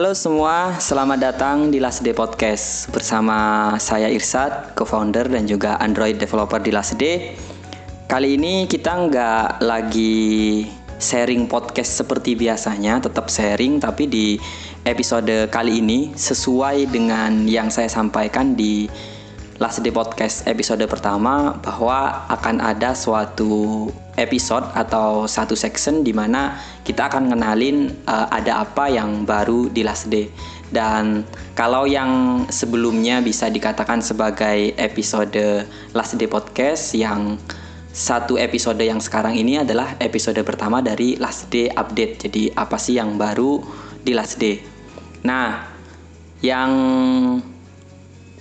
Halo semua, selamat datang di Last Day Podcast bersama saya Irsad, co-founder dan juga Android developer di Last Day. Kali ini kita nggak lagi sharing podcast seperti biasanya, tetap sharing tapi di episode kali ini sesuai dengan yang saya sampaikan di Last Day Podcast episode pertama bahwa akan ada suatu episode atau satu section di mana kita akan ngenalin uh, ada apa yang baru di Last Day. Dan kalau yang sebelumnya bisa dikatakan sebagai episode Last Day Podcast yang satu episode yang sekarang ini adalah episode pertama dari Last Day Update. Jadi apa sih yang baru di Last Day? Nah, yang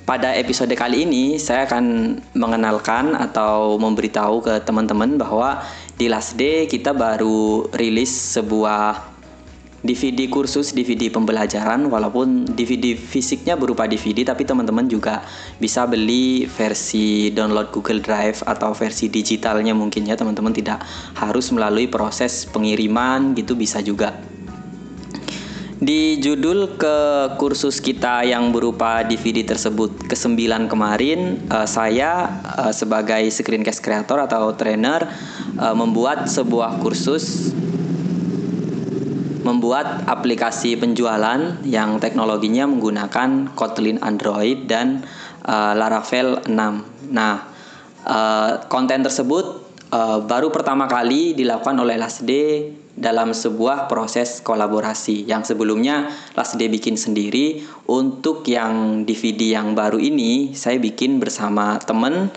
pada episode kali ini saya akan mengenalkan atau memberitahu ke teman-teman bahwa di Last Day kita baru rilis sebuah DVD kursus DVD pembelajaran. Walaupun DVD fisiknya berupa DVD tapi teman-teman juga bisa beli versi download Google Drive atau versi digitalnya mungkin ya. Teman-teman tidak harus melalui proses pengiriman gitu bisa juga di judul ke kursus kita yang berupa DVD tersebut ke-9 kemarin uh, saya uh, sebagai screencast creator atau trainer uh, membuat sebuah kursus membuat aplikasi penjualan yang teknologinya menggunakan Kotlin Android dan uh, Laravel 6. Nah, uh, konten tersebut uh, baru pertama kali dilakukan oleh LASD dalam sebuah proses kolaborasi. Yang sebelumnya Last Day bikin sendiri. Untuk yang DVD yang baru ini saya bikin bersama temen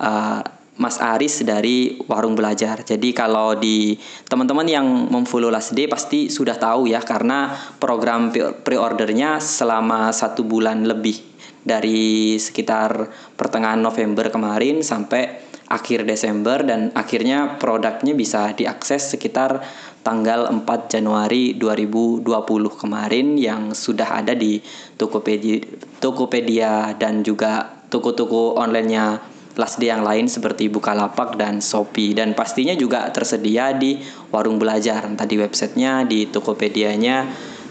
uh, Mas Aris dari Warung Belajar. Jadi kalau di teman-teman yang memfollow Last Day pasti sudah tahu ya karena program pre-ordernya selama satu bulan lebih. Dari sekitar pertengahan November kemarin sampai akhir Desember dan akhirnya produknya bisa diakses sekitar tanggal 4 Januari 2020 kemarin yang sudah ada di Tokopedia, Tokopedia dan juga toko-toko onlinenya Lasdi yang lain seperti Bukalapak dan Shopee. Dan pastinya juga tersedia di warung belajar entah di websitenya di Tokopedia-nya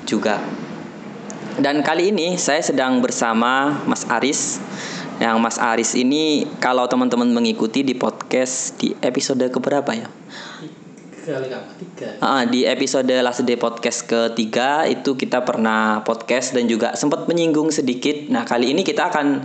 juga. Dan kali ini saya sedang bersama Mas Aris yang Mas Aris ini kalau teman-teman mengikuti di podcast di episode keberapa ya kali ketiga. Uh, di episode Last Day Podcast ketiga itu kita pernah podcast dan juga sempat menyinggung sedikit. Nah kali ini kita akan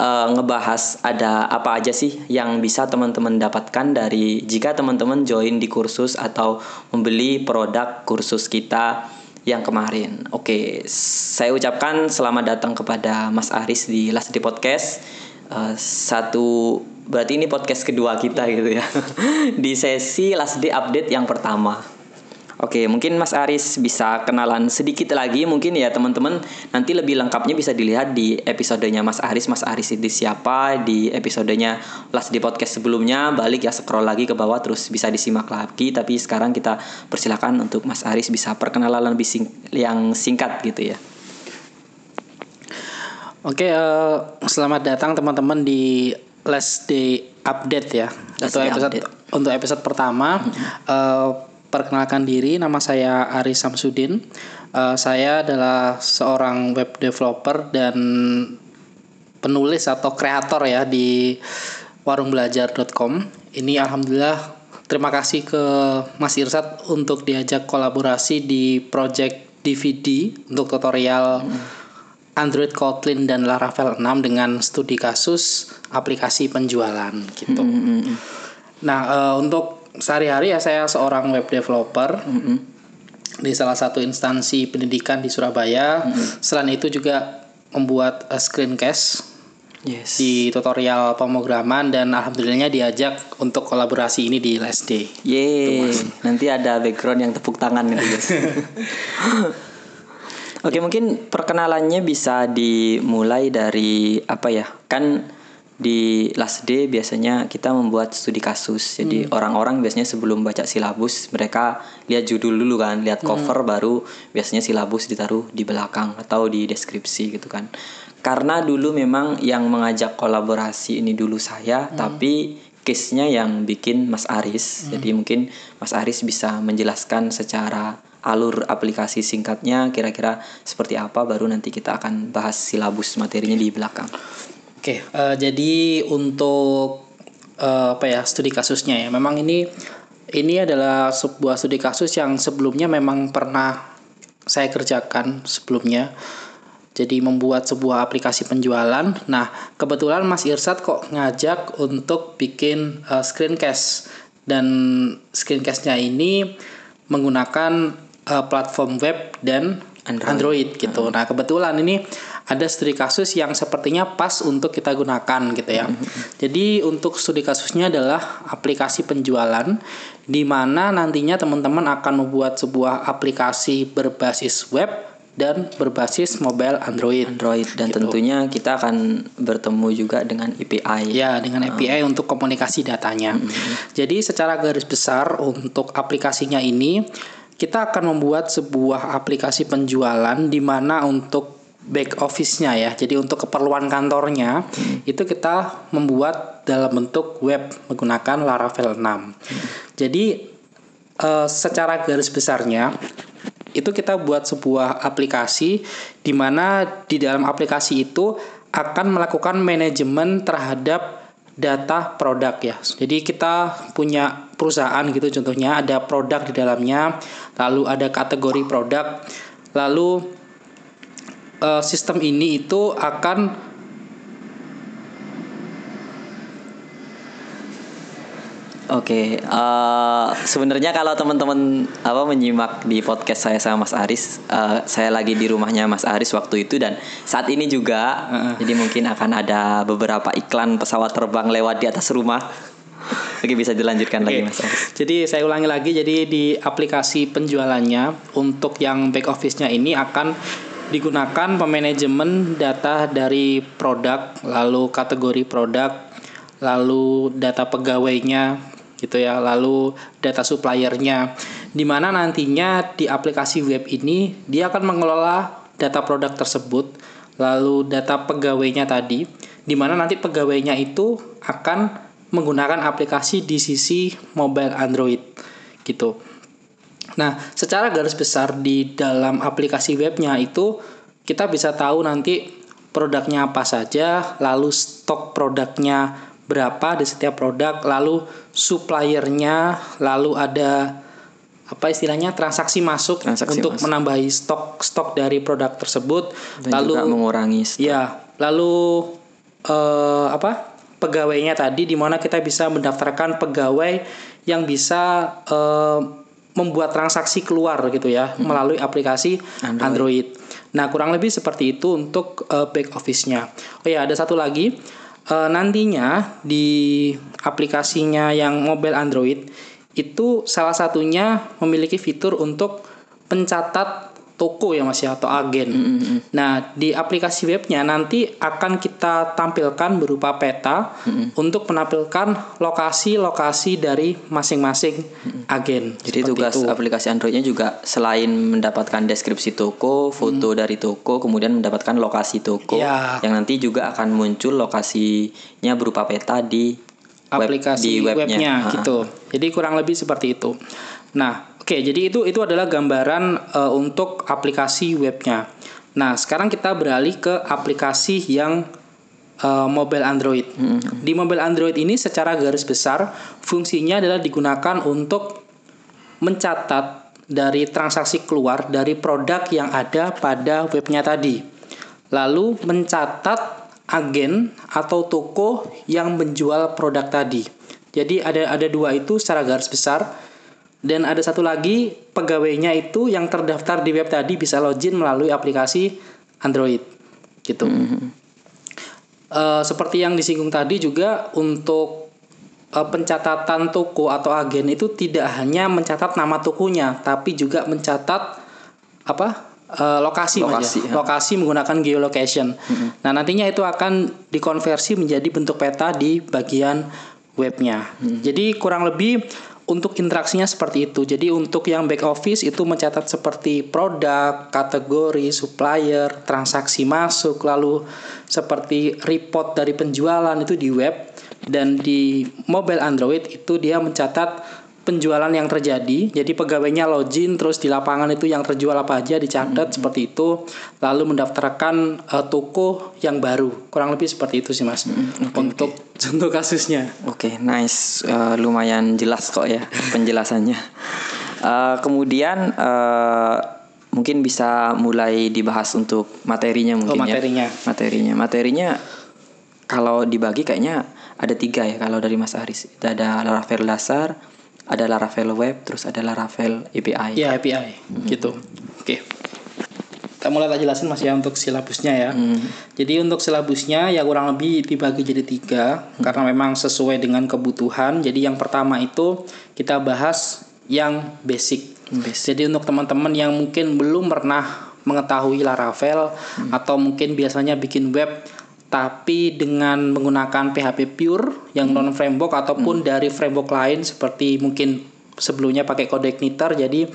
uh, ngebahas ada apa aja sih yang bisa teman-teman dapatkan dari jika teman-teman join di kursus atau membeli produk kursus kita yang kemarin. Oke, saya ucapkan selamat datang kepada Mas Aris di Last Day Podcast. Uh, satu berarti ini podcast kedua kita gitu ya di sesi last day update yang pertama Oke, mungkin Mas Aris bisa kenalan sedikit lagi mungkin ya teman-teman. Nanti lebih lengkapnya bisa dilihat di episodenya Mas Aris. Mas Aris itu siapa di episodenya Last di podcast sebelumnya. Balik ya scroll lagi ke bawah terus bisa disimak lagi. Tapi sekarang kita persilakan untuk Mas Aris bisa perkenalan lebih sing yang singkat gitu ya. Oke, uh, selamat datang teman-teman di last day update ya. Last untuk episode update. untuk episode pertama mm -hmm. uh, perkenalkan diri nama saya Ari Samsudin. Uh, saya adalah seorang web developer dan penulis atau kreator ya di warungbelajar.com. Ini alhamdulillah terima kasih ke Mas Irsat untuk diajak kolaborasi di project DVD untuk tutorial hmm Android Kotlin dan Laravel 6 dengan studi kasus aplikasi penjualan gitu. Mm -hmm. Nah, uh, untuk sehari-hari ya saya seorang web developer mm -hmm. di salah satu instansi pendidikan di Surabaya. Mm -hmm. Selain itu juga membuat uh, screencast yes. di tutorial pemrograman dan alhamdulillahnya diajak untuk kolaborasi ini di Last Day. Yeay, nanti ada background yang tepuk tangan gitu guys. Oke, mungkin perkenalannya bisa dimulai dari apa ya? Kan di last day biasanya kita membuat studi kasus. Jadi hmm. orang-orang biasanya sebelum baca silabus mereka lihat judul dulu kan, lihat hmm. cover hmm. baru biasanya silabus ditaruh di belakang atau di deskripsi gitu kan. Karena dulu memang yang mengajak kolaborasi ini dulu saya, hmm. tapi case-nya yang bikin Mas Aris. Hmm. Jadi mungkin Mas Aris bisa menjelaskan secara alur aplikasi singkatnya kira-kira seperti apa baru nanti kita akan bahas silabus materinya di belakang. Oke, uh, jadi untuk uh, apa ya studi kasusnya ya, memang ini ini adalah sebuah studi kasus yang sebelumnya memang pernah saya kerjakan sebelumnya. Jadi membuat sebuah aplikasi penjualan. Nah, kebetulan Mas Irsat kok ngajak untuk bikin uh, screencast dan screencastnya ini menggunakan uh, platform web dan Android, Android gitu. Hmm. Nah, kebetulan ini ada studi kasus yang sepertinya pas untuk kita gunakan gitu ya. Hmm. Jadi untuk studi kasusnya adalah aplikasi penjualan di mana nantinya teman-teman akan membuat sebuah aplikasi berbasis web dan berbasis mobile Android. Android dan gitu. tentunya kita akan bertemu juga dengan API. Ya, dengan API hmm. untuk komunikasi datanya. Hmm. Jadi secara garis besar untuk aplikasinya ini kita akan membuat sebuah aplikasi penjualan di mana untuk back office-nya ya. Jadi untuk keperluan kantornya hmm. itu kita membuat dalam bentuk web menggunakan Laravel 6. Hmm. Jadi uh, secara garis besarnya itu kita buat sebuah aplikasi di mana di dalam aplikasi itu akan melakukan manajemen terhadap data produk ya. Jadi kita punya perusahaan gitu contohnya ada produk di dalamnya, lalu ada kategori produk, lalu uh, sistem ini itu akan Oke, okay, uh, eh, sebenarnya kalau teman-teman apa menyimak di podcast saya sama Mas Aris, uh, saya lagi di rumahnya Mas Aris waktu itu dan saat ini juga, uh. jadi mungkin akan ada beberapa iklan pesawat terbang lewat di atas rumah. Oke, bisa dilanjutkan okay. lagi Mas Aris. Jadi saya ulangi lagi, jadi di aplikasi penjualannya untuk yang back office-nya ini akan digunakan pemanajemen data dari produk, lalu kategori produk, lalu data pegawainya gitu ya, lalu data suppliernya. Di mana nantinya di aplikasi web ini dia akan mengelola data produk tersebut, lalu data pegawainya tadi, di mana nanti pegawainya itu akan menggunakan aplikasi di sisi mobile Android gitu. Nah, secara garis besar di dalam aplikasi webnya itu kita bisa tahu nanti produknya apa saja, lalu stok produknya berapa di setiap produk, lalu suppliernya, lalu ada apa istilahnya transaksi masuk transaksi untuk masuk. menambahi stok stok dari produk tersebut, Dan lalu juga mengurangi stok. Ya, lalu eh, apa pegawainya tadi di mana kita bisa mendaftarkan pegawai yang bisa eh, membuat transaksi keluar gitu ya hmm. melalui aplikasi Android. Android. Nah, kurang lebih seperti itu untuk uh, back office-nya. Oh ya, ada satu lagi. Uh, nantinya di aplikasinya yang mobile Android itu salah satunya memiliki fitur untuk pencatat toko ya mas ya atau agen. Mm -hmm. Nah di aplikasi webnya nanti akan kita tampilkan berupa peta mm -hmm. untuk menampilkan lokasi-lokasi dari masing-masing mm -hmm. agen. Jadi tugas itu. aplikasi Androidnya juga selain mendapatkan deskripsi toko, foto mm. dari toko, kemudian mendapatkan lokasi toko ya. yang nanti juga akan muncul lokasinya berupa peta di aplikasi web, di webnya, webnya gitu. Jadi kurang lebih seperti itu. Nah, Oke, jadi itu itu adalah gambaran uh, untuk aplikasi webnya. Nah, sekarang kita beralih ke aplikasi yang uh, mobile Android. Hmm. Di mobile Android ini secara garis besar fungsinya adalah digunakan untuk mencatat dari transaksi keluar dari produk yang ada pada webnya tadi. Lalu mencatat agen atau toko yang menjual produk tadi. Jadi ada ada dua itu secara garis besar dan ada satu lagi pegawainya itu yang terdaftar di web tadi bisa login melalui aplikasi Android gitu. Mm -hmm. uh, seperti yang disinggung tadi juga untuk uh, pencatatan toko atau agen itu tidak hanya mencatat nama tokonya, tapi juga mencatat apa uh, lokasi lokasi, ya. lokasi menggunakan geolocation. Mm -hmm. Nah nantinya itu akan dikonversi menjadi bentuk peta di bagian webnya. Mm -hmm. Jadi kurang lebih untuk interaksinya seperti itu. Jadi untuk yang back office itu mencatat seperti produk, kategori, supplier, transaksi masuk, lalu seperti report dari penjualan itu di web dan di mobile Android itu dia mencatat penjualan yang terjadi. Jadi pegawainya login terus di lapangan itu yang terjual apa aja dicatat seperti itu. Lalu mendaftarkan uh, toko yang baru. Kurang lebih seperti itu sih Mas. untuk contoh kasusnya. Oke, nice. Uh, lumayan jelas kok ya penjelasannya. Uh, kemudian uh, mungkin bisa mulai dibahas untuk materinya mungkin Oh, materinya. ya. Materinya. Materinya kalau dibagi kayaknya ada tiga ya kalau dari Mas Aris. Ada Laravel dasar, ada Laravel web, terus ada Laravel API. Ya API gitu. Oke. Kita mulai tak jelasin mas ya untuk silabusnya ya. Jadi untuk silabusnya ya kurang lebih dibagi jadi tiga. Karena memang sesuai dengan kebutuhan. Jadi yang pertama itu kita bahas yang basic. Jadi untuk teman-teman yang mungkin belum pernah mengetahui Laravel atau mungkin biasanya bikin web tapi dengan menggunakan PHP pure yang non framework ataupun dari framework lain seperti mungkin sebelumnya pakai kode igniter jadi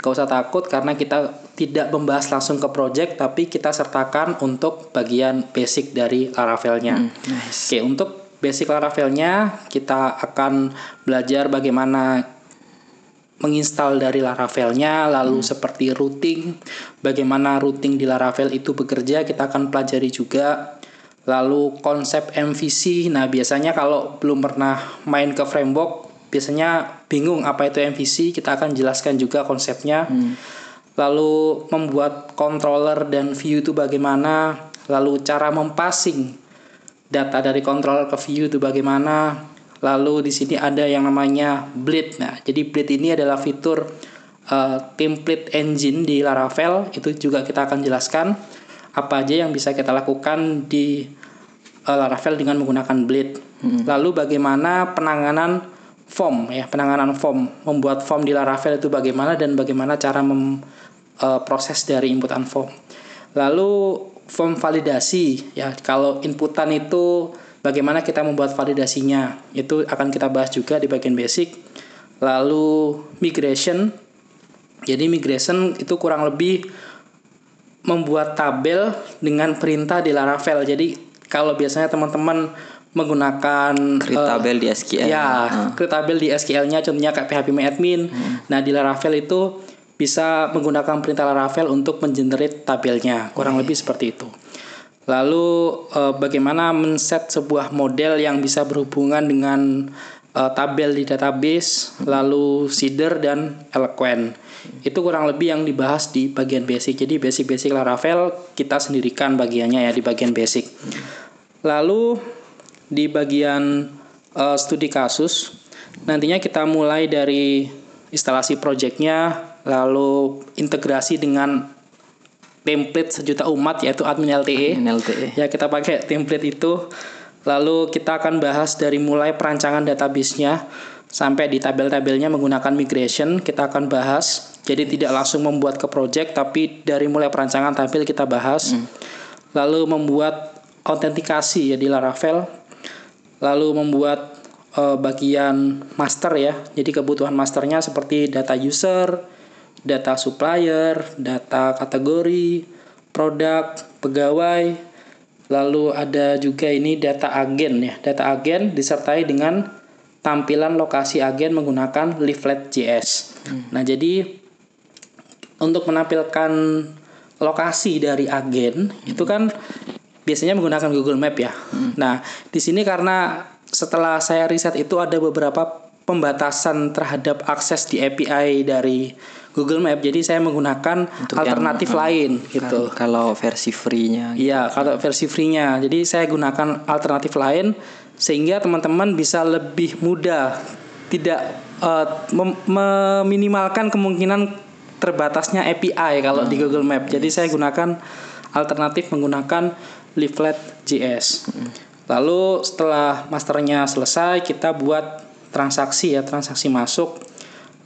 gak usah takut karena kita tidak membahas langsung ke project tapi kita sertakan untuk bagian basic dari Laravelnya. nice. Oke, untuk basic Laravelnya kita akan belajar bagaimana menginstal dari Laravelnya, lalu seperti routing, bagaimana routing di Laravel itu bekerja, kita akan pelajari juga. Lalu konsep MVC, nah biasanya kalau belum pernah main ke framework, biasanya bingung apa itu MVC, kita akan jelaskan juga konsepnya. Lalu membuat controller dan view itu bagaimana, lalu cara mempassing data dari controller ke view itu bagaimana. Lalu di sini ada yang namanya bleed. Nah, jadi bleed ini adalah fitur uh, template engine di Laravel. Itu juga kita akan jelaskan apa aja yang bisa kita lakukan di uh, Laravel dengan menggunakan bleed. Lalu bagaimana penanganan form ya, penanganan form, membuat form di Laravel itu bagaimana dan bagaimana cara mem, uh, proses dari inputan form. Lalu form validasi ya, kalau inputan itu bagaimana kita membuat validasinya itu akan kita bahas juga di bagian basic lalu migration jadi migration itu kurang lebih membuat tabel dengan perintah di Laravel jadi kalau biasanya teman-teman menggunakan Create eh, tabel di SQL. ya Ah. create tabel di SQL-nya contohnya kayak PHP admin nah di Laravel itu bisa menggunakan perintah Laravel untuk mengenerate tabelnya kurang lebih seperti itu Lalu eh, bagaimana men-set sebuah model yang bisa berhubungan dengan eh, tabel di database, lalu seeder dan eloquent. Itu kurang lebih yang dibahas di bagian basic. Jadi basic-basic Laravel kita sendirikan bagiannya ya di bagian basic. Lalu di bagian eh, studi kasus nantinya kita mulai dari instalasi projectnya, lalu integrasi dengan template sejuta umat yaitu admin LTE. NLTE. Ya kita pakai template itu. Lalu kita akan bahas dari mulai perancangan database-nya sampai di tabel-tabelnya menggunakan migration kita akan bahas. Jadi tidak langsung membuat ke project tapi dari mulai perancangan tabel kita bahas. Lalu membuat autentikasi ya di Laravel. Lalu membuat eh, bagian master ya. Jadi kebutuhan masternya seperti data user, data supplier, data kategori, produk, pegawai, lalu ada juga ini data agen ya. Data agen disertai dengan tampilan lokasi agen menggunakan leaflet.js. Nah, jadi untuk menampilkan lokasi dari agen itu kan biasanya menggunakan Google Map ya. Nah, di sini karena setelah saya riset itu ada beberapa pembatasan terhadap akses di API dari Google Map. Jadi saya menggunakan Untuk yang, alternatif eh, lain gitu. Kalau- versi free-nya gitu. Iya, kalau versi free-nya. Jadi saya gunakan alternatif lain sehingga teman-teman bisa lebih mudah tidak eh, mem- meminimalkan kemungkinan terbatasnya API kalau di Google Map. Jadi saya gunakan alternatif menggunakan Leaflet.js. Lalu setelah masternya selesai, kita buat transaksi ya, transaksi masuk.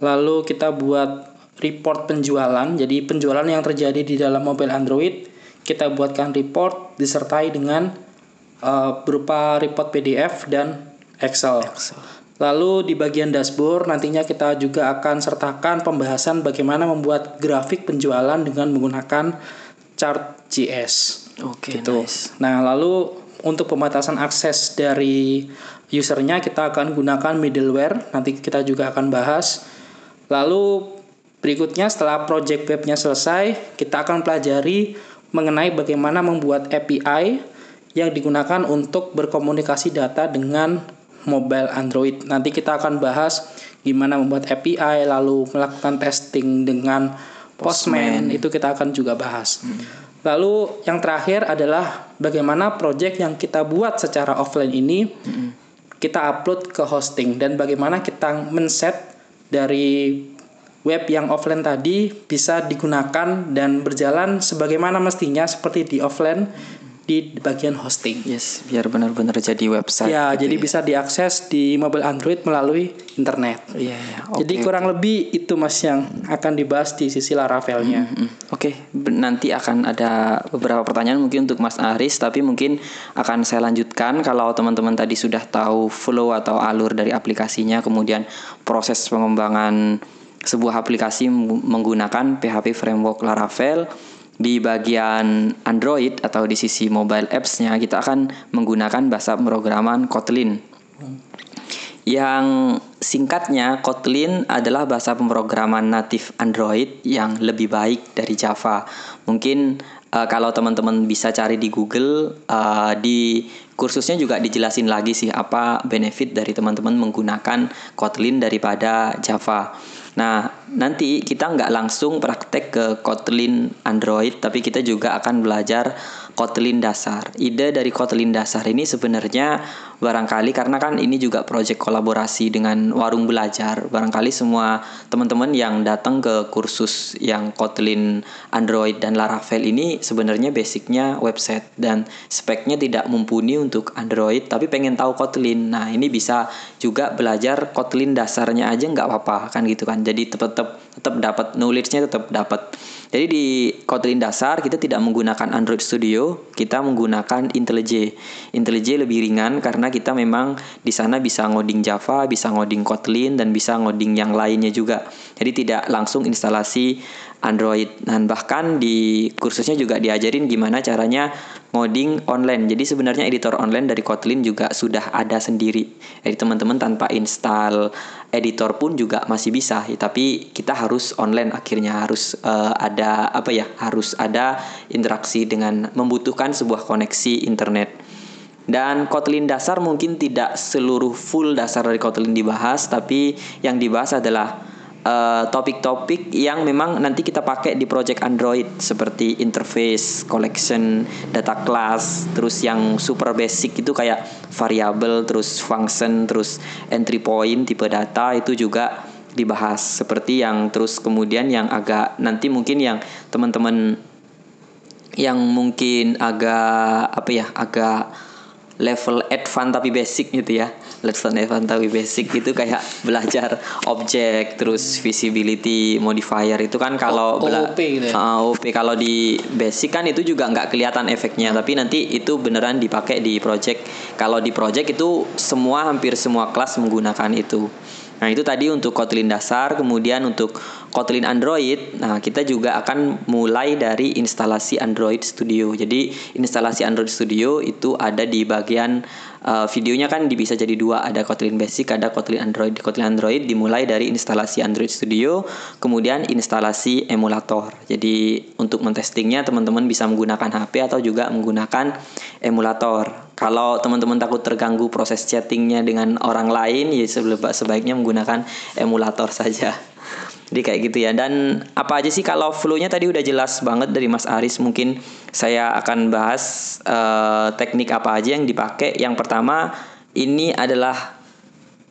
Lalu kita buat report penjualan. Jadi penjualan yang terjadi di dalam mobile Android kita buatkan report disertai dengan eh, berupa report PDF dan Excel. Lalu di bagian dashboard nantinya kita juga akan sertakan pembahasan bagaimana membuat grafik penjualan dengan menggunakan chart.js Oke, gitu. nice. Nah, lalu untuk pembatasan akses dari usernya kita akan gunakan middleware. Nanti kita juga akan bahas. Lalu berikutnya setelah project webnya selesai, kita akan pelajari mengenai bagaimana membuat API yang digunakan untuk berkomunikasi data dengan mobile Android. Nanti kita akan bahas gimana membuat API lalu melakukan testing dengan Postman, Postman. itu kita akan juga bahas. Hmm. Lalu yang terakhir adalah bagaimana project yang kita buat secara offline ini hmm. kita upload ke hosting dan bagaimana kita men-set dari web yang offline tadi bisa digunakan dan berjalan sebagaimana mestinya seperti di offline di bagian hosting. Yes, biar benar-benar jadi website. Ya, gitu jadi ya. bisa diakses di mobile Android melalui internet. Iya, yeah, yeah. okay. Jadi kurang lebih itu Mas yang akan dibahas di sisi Laravelnya. Mm -hmm. Oke, okay. nanti akan ada beberapa pertanyaan mungkin untuk Mas Aris, tapi mungkin akan saya lanjutkan kalau teman-teman tadi sudah tahu flow atau alur dari aplikasinya, kemudian proses pengembangan sebuah aplikasi menggunakan PHP framework Laravel di bagian Android atau di sisi mobile apps-nya kita akan menggunakan bahasa pemrograman Kotlin. Yang singkatnya Kotlin adalah bahasa pemrograman natif Android yang lebih baik dari Java. Mungkin uh, kalau teman-teman bisa cari di Google uh, di kursusnya juga dijelasin lagi sih apa benefit dari teman-teman menggunakan Kotlin daripada Java. Nah, nanti kita nggak langsung praktek ke Kotlin Android, tapi kita juga akan belajar Kotlin dasar. Ide dari Kotlin dasar ini sebenarnya barangkali karena kan ini juga proyek kolaborasi dengan warung belajar. Barangkali semua teman-teman yang datang ke kursus yang Kotlin Android dan Laravel ini sebenarnya basicnya website dan speknya tidak mumpuni untuk Android tapi pengen tahu Kotlin. Nah ini bisa juga belajar Kotlin dasarnya aja nggak apa-apa kan gitu kan. Jadi tetap tetap dapat knowledge-nya tetap dapat jadi di Kotlin dasar kita tidak menggunakan Android Studio, kita menggunakan IntelliJ. IntelliJ lebih ringan karena kita memang di sana bisa ngoding Java, bisa ngoding Kotlin dan bisa ngoding yang lainnya juga. Jadi tidak langsung instalasi Android. Dan bahkan di kursusnya juga diajarin gimana caranya ngoding online. Jadi sebenarnya editor online dari Kotlin juga sudah ada sendiri. Jadi teman-teman tanpa install editor pun juga masih bisa. Tapi kita harus online akhirnya harus uh, ada apa ya? Harus ada interaksi dengan membutuhkan sebuah koneksi internet. Dan Kotlin dasar mungkin tidak seluruh full dasar dari Kotlin dibahas, tapi yang dibahas adalah Eh, topik-topik uh, yang memang nanti kita pakai di project Android seperti interface, collection, data class, terus yang super basic itu kayak variable, terus function, terus entry point, tipe data itu juga dibahas. Seperti yang terus kemudian yang agak nanti mungkin yang teman-teman yang mungkin agak apa ya agak level advance tapi basic gitu ya level advance tapi basic itu kayak belajar objek terus visibility modifier. Itu kan kalau oh, OOP gitu ya? uh, OOP kalau di basic kan itu juga nggak kelihatan efeknya tapi nanti itu beneran dipakai di project. Kalau di project itu semua hampir semua kelas menggunakan itu. Nah, itu tadi untuk Kotlin dasar, kemudian untuk Kotlin Android, nah kita juga akan mulai dari instalasi Android Studio. Jadi, instalasi Android Studio itu ada di bagian uh, videonya kan bisa jadi dua, ada Kotlin Basic, ada Kotlin Android. Kotlin Android dimulai dari instalasi Android Studio, kemudian instalasi emulator. Jadi, untuk mentestingnya teman-teman bisa menggunakan HP atau juga menggunakan emulator. Kalau teman-teman takut terganggu proses chattingnya dengan orang lain, ya sebaiknya menggunakan emulator saja. Jadi kayak gitu ya. Dan apa aja sih kalau flow-nya tadi udah jelas banget dari Mas Aris. Mungkin saya akan bahas uh, teknik apa aja yang dipakai. Yang pertama ini adalah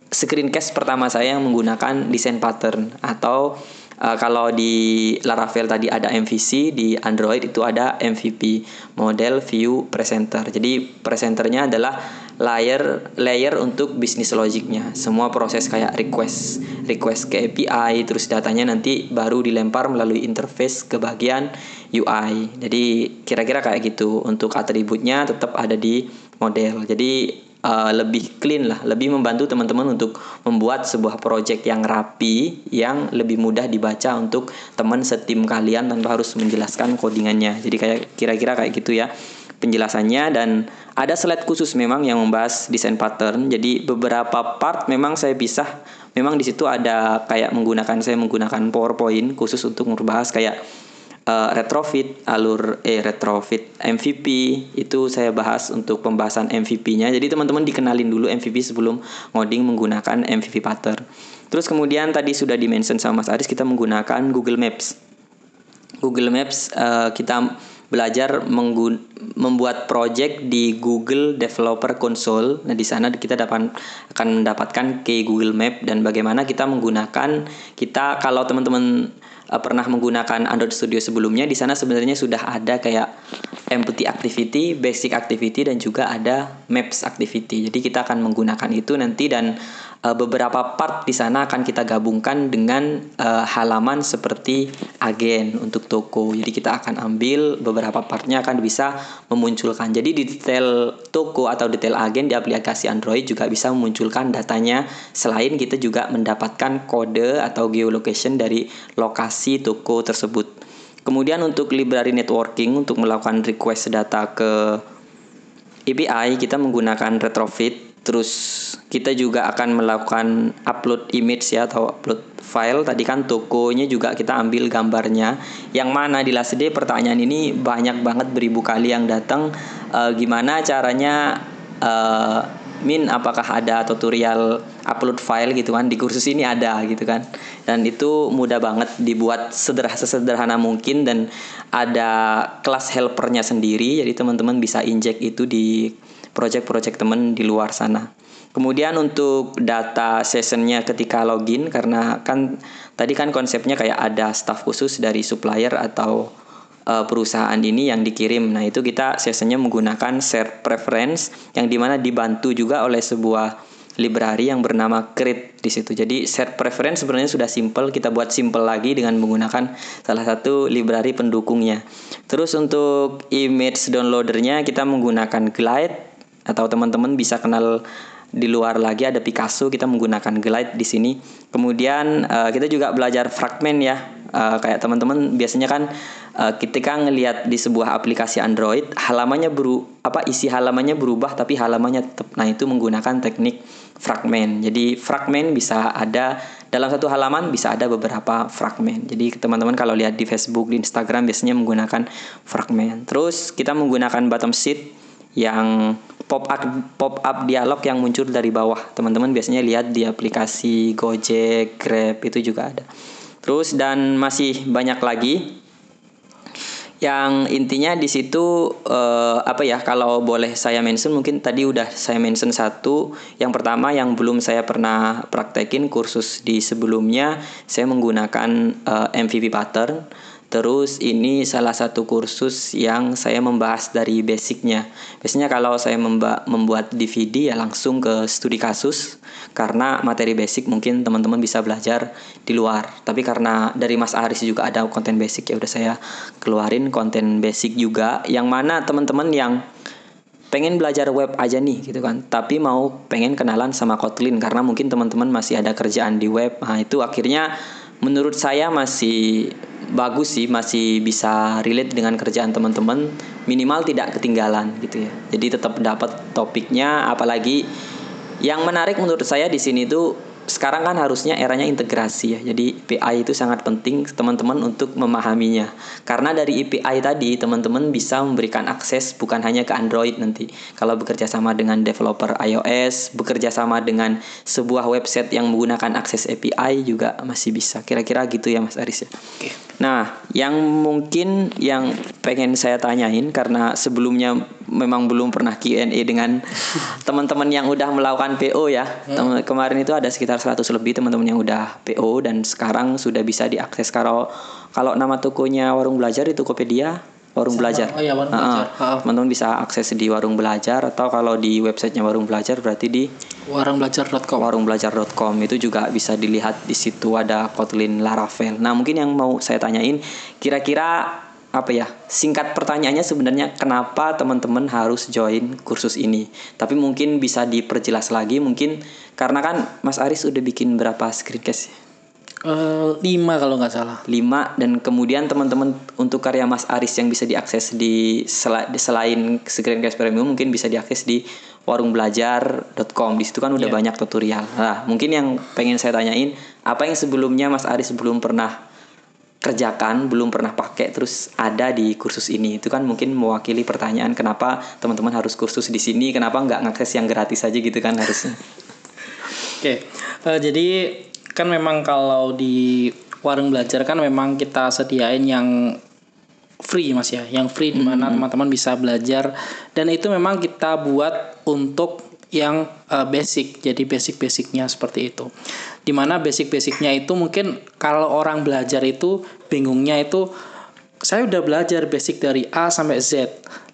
screencast pertama saya yang menggunakan desain pattern atau Uh, kalau di Laravel tadi ada MVC, di Android itu ada MVP, model view presenter. Jadi presenternya adalah layer layer untuk bisnis logiknya. Semua proses kayak request, request ke API, terus datanya nanti baru dilempar melalui interface ke bagian UI. Jadi kira-kira kayak gitu. Untuk atributnya tetap ada di model. Jadi uh, lebih clean lah, lebih membantu teman-teman untuk membuat sebuah project yang rapi, yang lebih mudah dibaca untuk teman setim kalian tanpa harus menjelaskan codingannya. Jadi kayak kira-kira kayak gitu ya. Penjelasannya dan ada slide khusus memang yang membahas desain pattern. Jadi beberapa part memang saya pisah. Memang di situ ada kayak menggunakan saya menggunakan PowerPoint khusus untuk membahas kayak uh, retrofit, alur eh retrofit MVP itu saya bahas untuk pembahasan MVP-nya. Jadi teman-teman dikenalin dulu MVP sebelum ngoding menggunakan MVP pattern. Terus kemudian tadi sudah dimention sama Mas Aris kita menggunakan Google Maps. Google Maps uh, kita belajar membuat project di Google Developer Console. Nah, di sana kita dapat akan mendapatkan key Google Map dan bagaimana kita menggunakan kita kalau teman-teman uh, pernah menggunakan Android Studio sebelumnya di sana sebenarnya sudah ada kayak empty activity, basic activity dan juga ada maps activity. Jadi kita akan menggunakan itu nanti dan uh, beberapa part di sana akan kita gabungkan dengan uh, halaman seperti agen untuk toko. Jadi kita akan ambil beberapa partnya akan bisa memunculkan. Jadi di detail toko atau detail agen di aplikasi Android juga bisa memunculkan datanya. Selain kita juga mendapatkan kode atau geolocation dari lokasi toko tersebut. Kemudian untuk library networking untuk melakukan request data ke API kita menggunakan retrofit Terus kita juga akan melakukan upload image ya atau upload file. Tadi kan tokonya juga kita ambil gambarnya. Yang mana di Last Day pertanyaan ini banyak banget beribu kali yang datang. E, gimana caranya e, Min apakah ada tutorial upload file gitu kan di kursus ini ada gitu kan dan itu mudah banget dibuat sederhana sesederhana mungkin dan ada kelas helpernya sendiri jadi teman-teman bisa inject itu di project-project temen di luar sana. Kemudian untuk data sessionnya ketika login karena kan tadi kan konsepnya kayak ada staff khusus dari supplier atau uh, perusahaan ini yang dikirim. Nah itu kita sessionnya menggunakan share preference yang di mana dibantu juga oleh sebuah library yang bernama create di situ. Jadi share preference sebenarnya sudah simple, kita buat simple lagi dengan menggunakan salah satu library pendukungnya. Terus untuk image downloadernya kita menggunakan Glide atau teman-teman bisa kenal di luar lagi ada Picasso kita menggunakan glide di sini. Kemudian uh, kita juga belajar fragment ya. Uh, kayak teman-teman biasanya kan uh, ketika ngelihat di sebuah aplikasi Android halamannya beru apa isi halamannya berubah tapi halamannya tetap nah itu menggunakan teknik fragment. Jadi fragment bisa ada dalam satu halaman bisa ada beberapa fragment. Jadi teman-teman kalau lihat di Facebook di Instagram biasanya menggunakan fragment. Terus kita menggunakan bottom sheet yang pop up pop up dialog yang muncul dari bawah. Teman-teman biasanya lihat di aplikasi Gojek, Grab itu juga ada. Terus dan masih banyak lagi. Yang intinya di situ uh, apa ya kalau boleh saya mention mungkin tadi udah saya mention satu. Yang pertama yang belum saya pernah praktekin kursus di sebelumnya saya menggunakan eh, MVP pattern Terus ini salah satu kursus yang saya membahas dari basicnya. Biasanya kalau saya membuat DVD ya langsung ke studi kasus karena materi basic mungkin teman-teman bisa belajar di luar. Tapi karena dari Mas Aris juga ada konten basic ya udah saya keluarin konten basic juga yang mana teman-teman yang pengen belajar web aja nih gitu kan tapi mau pengen kenalan sama Kotlin karena mungkin teman-teman masih ada kerjaan di web nah itu akhirnya menurut saya masih bagus sih masih bisa relate dengan kerjaan teman-teman. Minimal tidak ketinggalan gitu ya. Jadi tetap dapat topiknya apalagi yang menarik menurut saya di sini tuh sekarang kan harusnya eranya integrasi ya. Jadi API itu sangat penting teman-teman untuk memahaminya. Karena dari API tadi teman-teman bisa memberikan akses bukan hanya ke Android nanti. Kalau bekerja sama dengan developer iOS, bekerja sama dengan sebuah website yang menggunakan akses API juga masih bisa. Kira-kira gitu ya Mas Aris ya. Oke. Nah, yang mungkin yang pengen saya tanyain karena sebelumnya memang belum pernah Q&A dengan teman-teman yang udah melakukan PO ya. Hmm. Kemarin itu ada sekitar 100 lebih teman-teman yang udah PO dan sekarang sudah bisa diakses kalau kalau nama tokonya Warung Belajar itu Tokopedia Warung Sama, Belajar. Oh ya, Warung Belajar. Teman-teman bisa akses di Warung Belajar atau kalau di websitenya Warung Belajar berarti di warungbelajar.com. Warungbelajar.com itu juga bisa dilihat di situ ada Kotlin Laravel. Nah, mungkin yang mau saya tanyain kira-kira apa ya singkat pertanyaannya sebenarnya kenapa teman-teman harus join kursus ini tapi mungkin bisa diperjelas lagi mungkin karena kan Mas Aris udah bikin berapa screencast ya? Eh, lima kalau nggak salah. 5 dan kemudian teman-teman untuk karya Mas Aris yang bisa diakses di di selain Screencast Premium mungkin bisa diakses di warungbelajar.com. Di situ kan udah Iya. banyak tutorial. Nah, mungkin yang pengen saya tanyain, apa yang sebelumnya Mas Aris belum pernah kerjakan, belum pernah pakai terus ada di kursus ini. Itu kan mungkin mewakili pertanyaan kenapa teman-teman harus kursus di sini, kenapa nggak ngakses yang gratis aja gitu kan harusnya. Oke, eh, jadi kan memang kalau di warung belajar kan memang kita sediain yang free mas ya, yang free di mana teman-teman bisa belajar dan itu memang kita buat untuk yang eh, basic, jadi basic-basicnya seperti itu. Di mana basic-basicnya itu mungkin kalau orang belajar itu bingungnya itu saya udah belajar basic dari A sampai Z.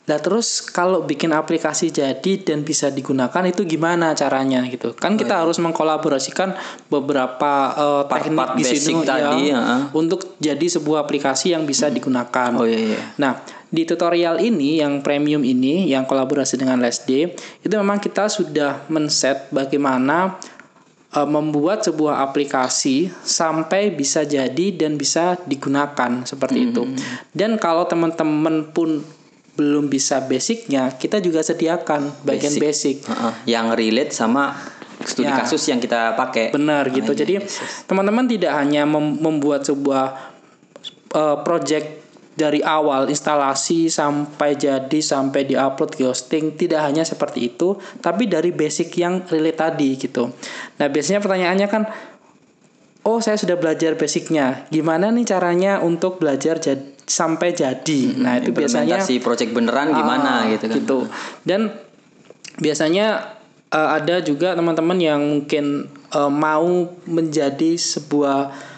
Nah terus kalau bikin aplikasi jadi dan bisa digunakan itu gimana caranya gitu? Kan kita harus mengkolaborasikan beberapa eh, Part-part teknik di sini tadi, ya, ya. untuk jadi sebuah aplikasi yang bisa digunakan. Oh iya iya. Nah, di tutorial ini yang premium ini yang kolaborasi dengan Lesday itu memang kita sudah men-set bagaimana eh, membuat sebuah aplikasi sampai bisa jadi dan bisa digunakan seperti itu. Dan kalau teman-teman pun belum bisa basicnya, kita juga sediakan bagian basic. Heeh, yang relate sama studi Ya. kasus yang kita pakai. Benar gitu. Jadi yes, yes. teman-teman tidak hanya mem- membuat sebuah uh, project dari awal instalasi sampai jadi sampai diupload ke hosting tidak hanya seperti itu, tapi dari basic yang relate tadi gitu. Nah biasanya pertanyaannya kan, oh saya sudah belajar basicnya, gimana nih caranya untuk belajar jad- sampai jadi? Nah itu biasanya implementasi project beneran gimana Ah, gitu kan. Dan biasanya eh, ada juga teman-teman yang mungkin eh, mau menjadi sebuah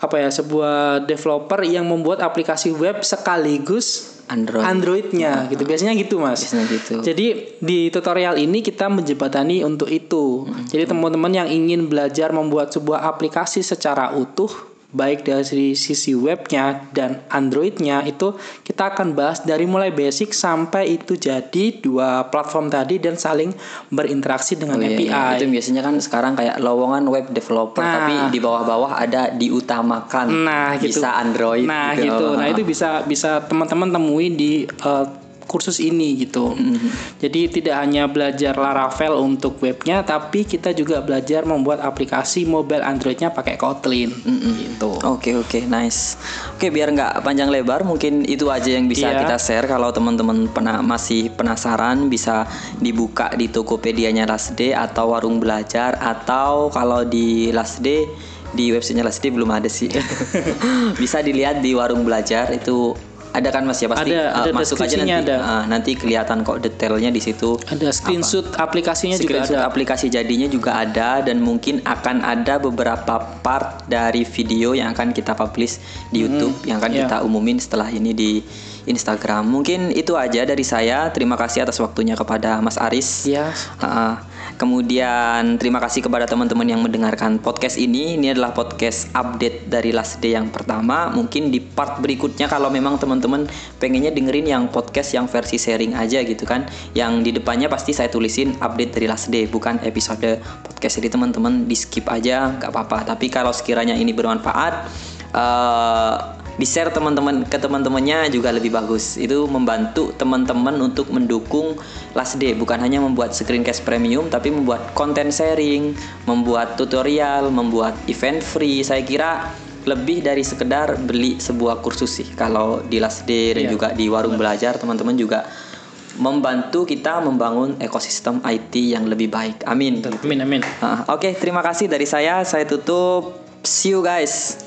apa ya sebuah developer yang membuat aplikasi web sekaligus Android. Androidnya gitu biasanya gitu mas. Biasanya gitu. Jadi di tutorial ini kita menjembatani untuk itu. Hmm. Jadi teman-teman yang ingin belajar membuat sebuah aplikasi secara utuh baik dari sisi webnya dan Androidnya itu kita akan bahas dari mulai basic sampai itu jadi dua platform tadi dan saling berinteraksi dengan Oh, iya, API. iya. Itu biasanya kan sekarang kayak lowongan web developer Nah. tapi di bawah-bawah ada diutamakan. Nah, gitu. Bisa Android Nah, gitu. Nah, itu bisa bisa teman-teman temui di eh, kursus ini gitu. Mm-hmm. Jadi tidak hanya belajar Laravel untuk webnya, tapi kita juga belajar membuat aplikasi mobile Androidnya pakai Kotlin. Gitu. Oke oke nice. Oke biar nggak panjang lebar mungkin itu aja yang bisa Iya. kita share kalau teman-teman pena- masih penasaran bisa dibuka di Tokopedia-nya Lasde atau warung belajar atau kalau di Lasde di websitenya Lasde belum ada sih. bisa dilihat di warung belajar itu ada kan Mas ya pasti Ada, Uh, ada masuk aja nanti ada. uh, nanti kelihatan kok detailnya di situ. Ada screenshot aplikasinya juga Screenshot ada. aplikasi jadinya juga ada dan mungkin akan ada beberapa part dari video yang akan kita publish di YouTube yang akan iya. kita umumin setelah ini di Instagram. Mungkin itu aja dari saya. Terima kasih atas waktunya kepada Mas Aris. Ya, Uh, kemudian terima kasih kepada teman-teman yang mendengarkan podcast ini. Ini adalah podcast update dari Last Day yang pertama. Mungkin di part berikutnya kalau memang teman-teman pengennya dengerin yang podcast yang versi sharing aja gitu kan. Yang di depannya pasti saya tulisin update dari Last Day bukan episode podcast. Jadi teman-teman di skip aja nggak apa-apa. Tapi kalau sekiranya ini bermanfaat eh di share teman-teman ke teman-temannya juga lebih bagus. Itu membantu teman-teman untuk mendukung Last Day bukan hanya membuat screencast premium tapi membuat konten sharing, membuat tutorial, membuat event free. Saya kira lebih dari sekedar beli sebuah kursus sih. Kalau di Last Day dan Iya. juga di warung belajar teman-teman juga membantu kita membangun ekosistem IT yang lebih baik. Amin. amin amin. Ah, Oke, terima kasih dari saya. Saya tutup. See you guys.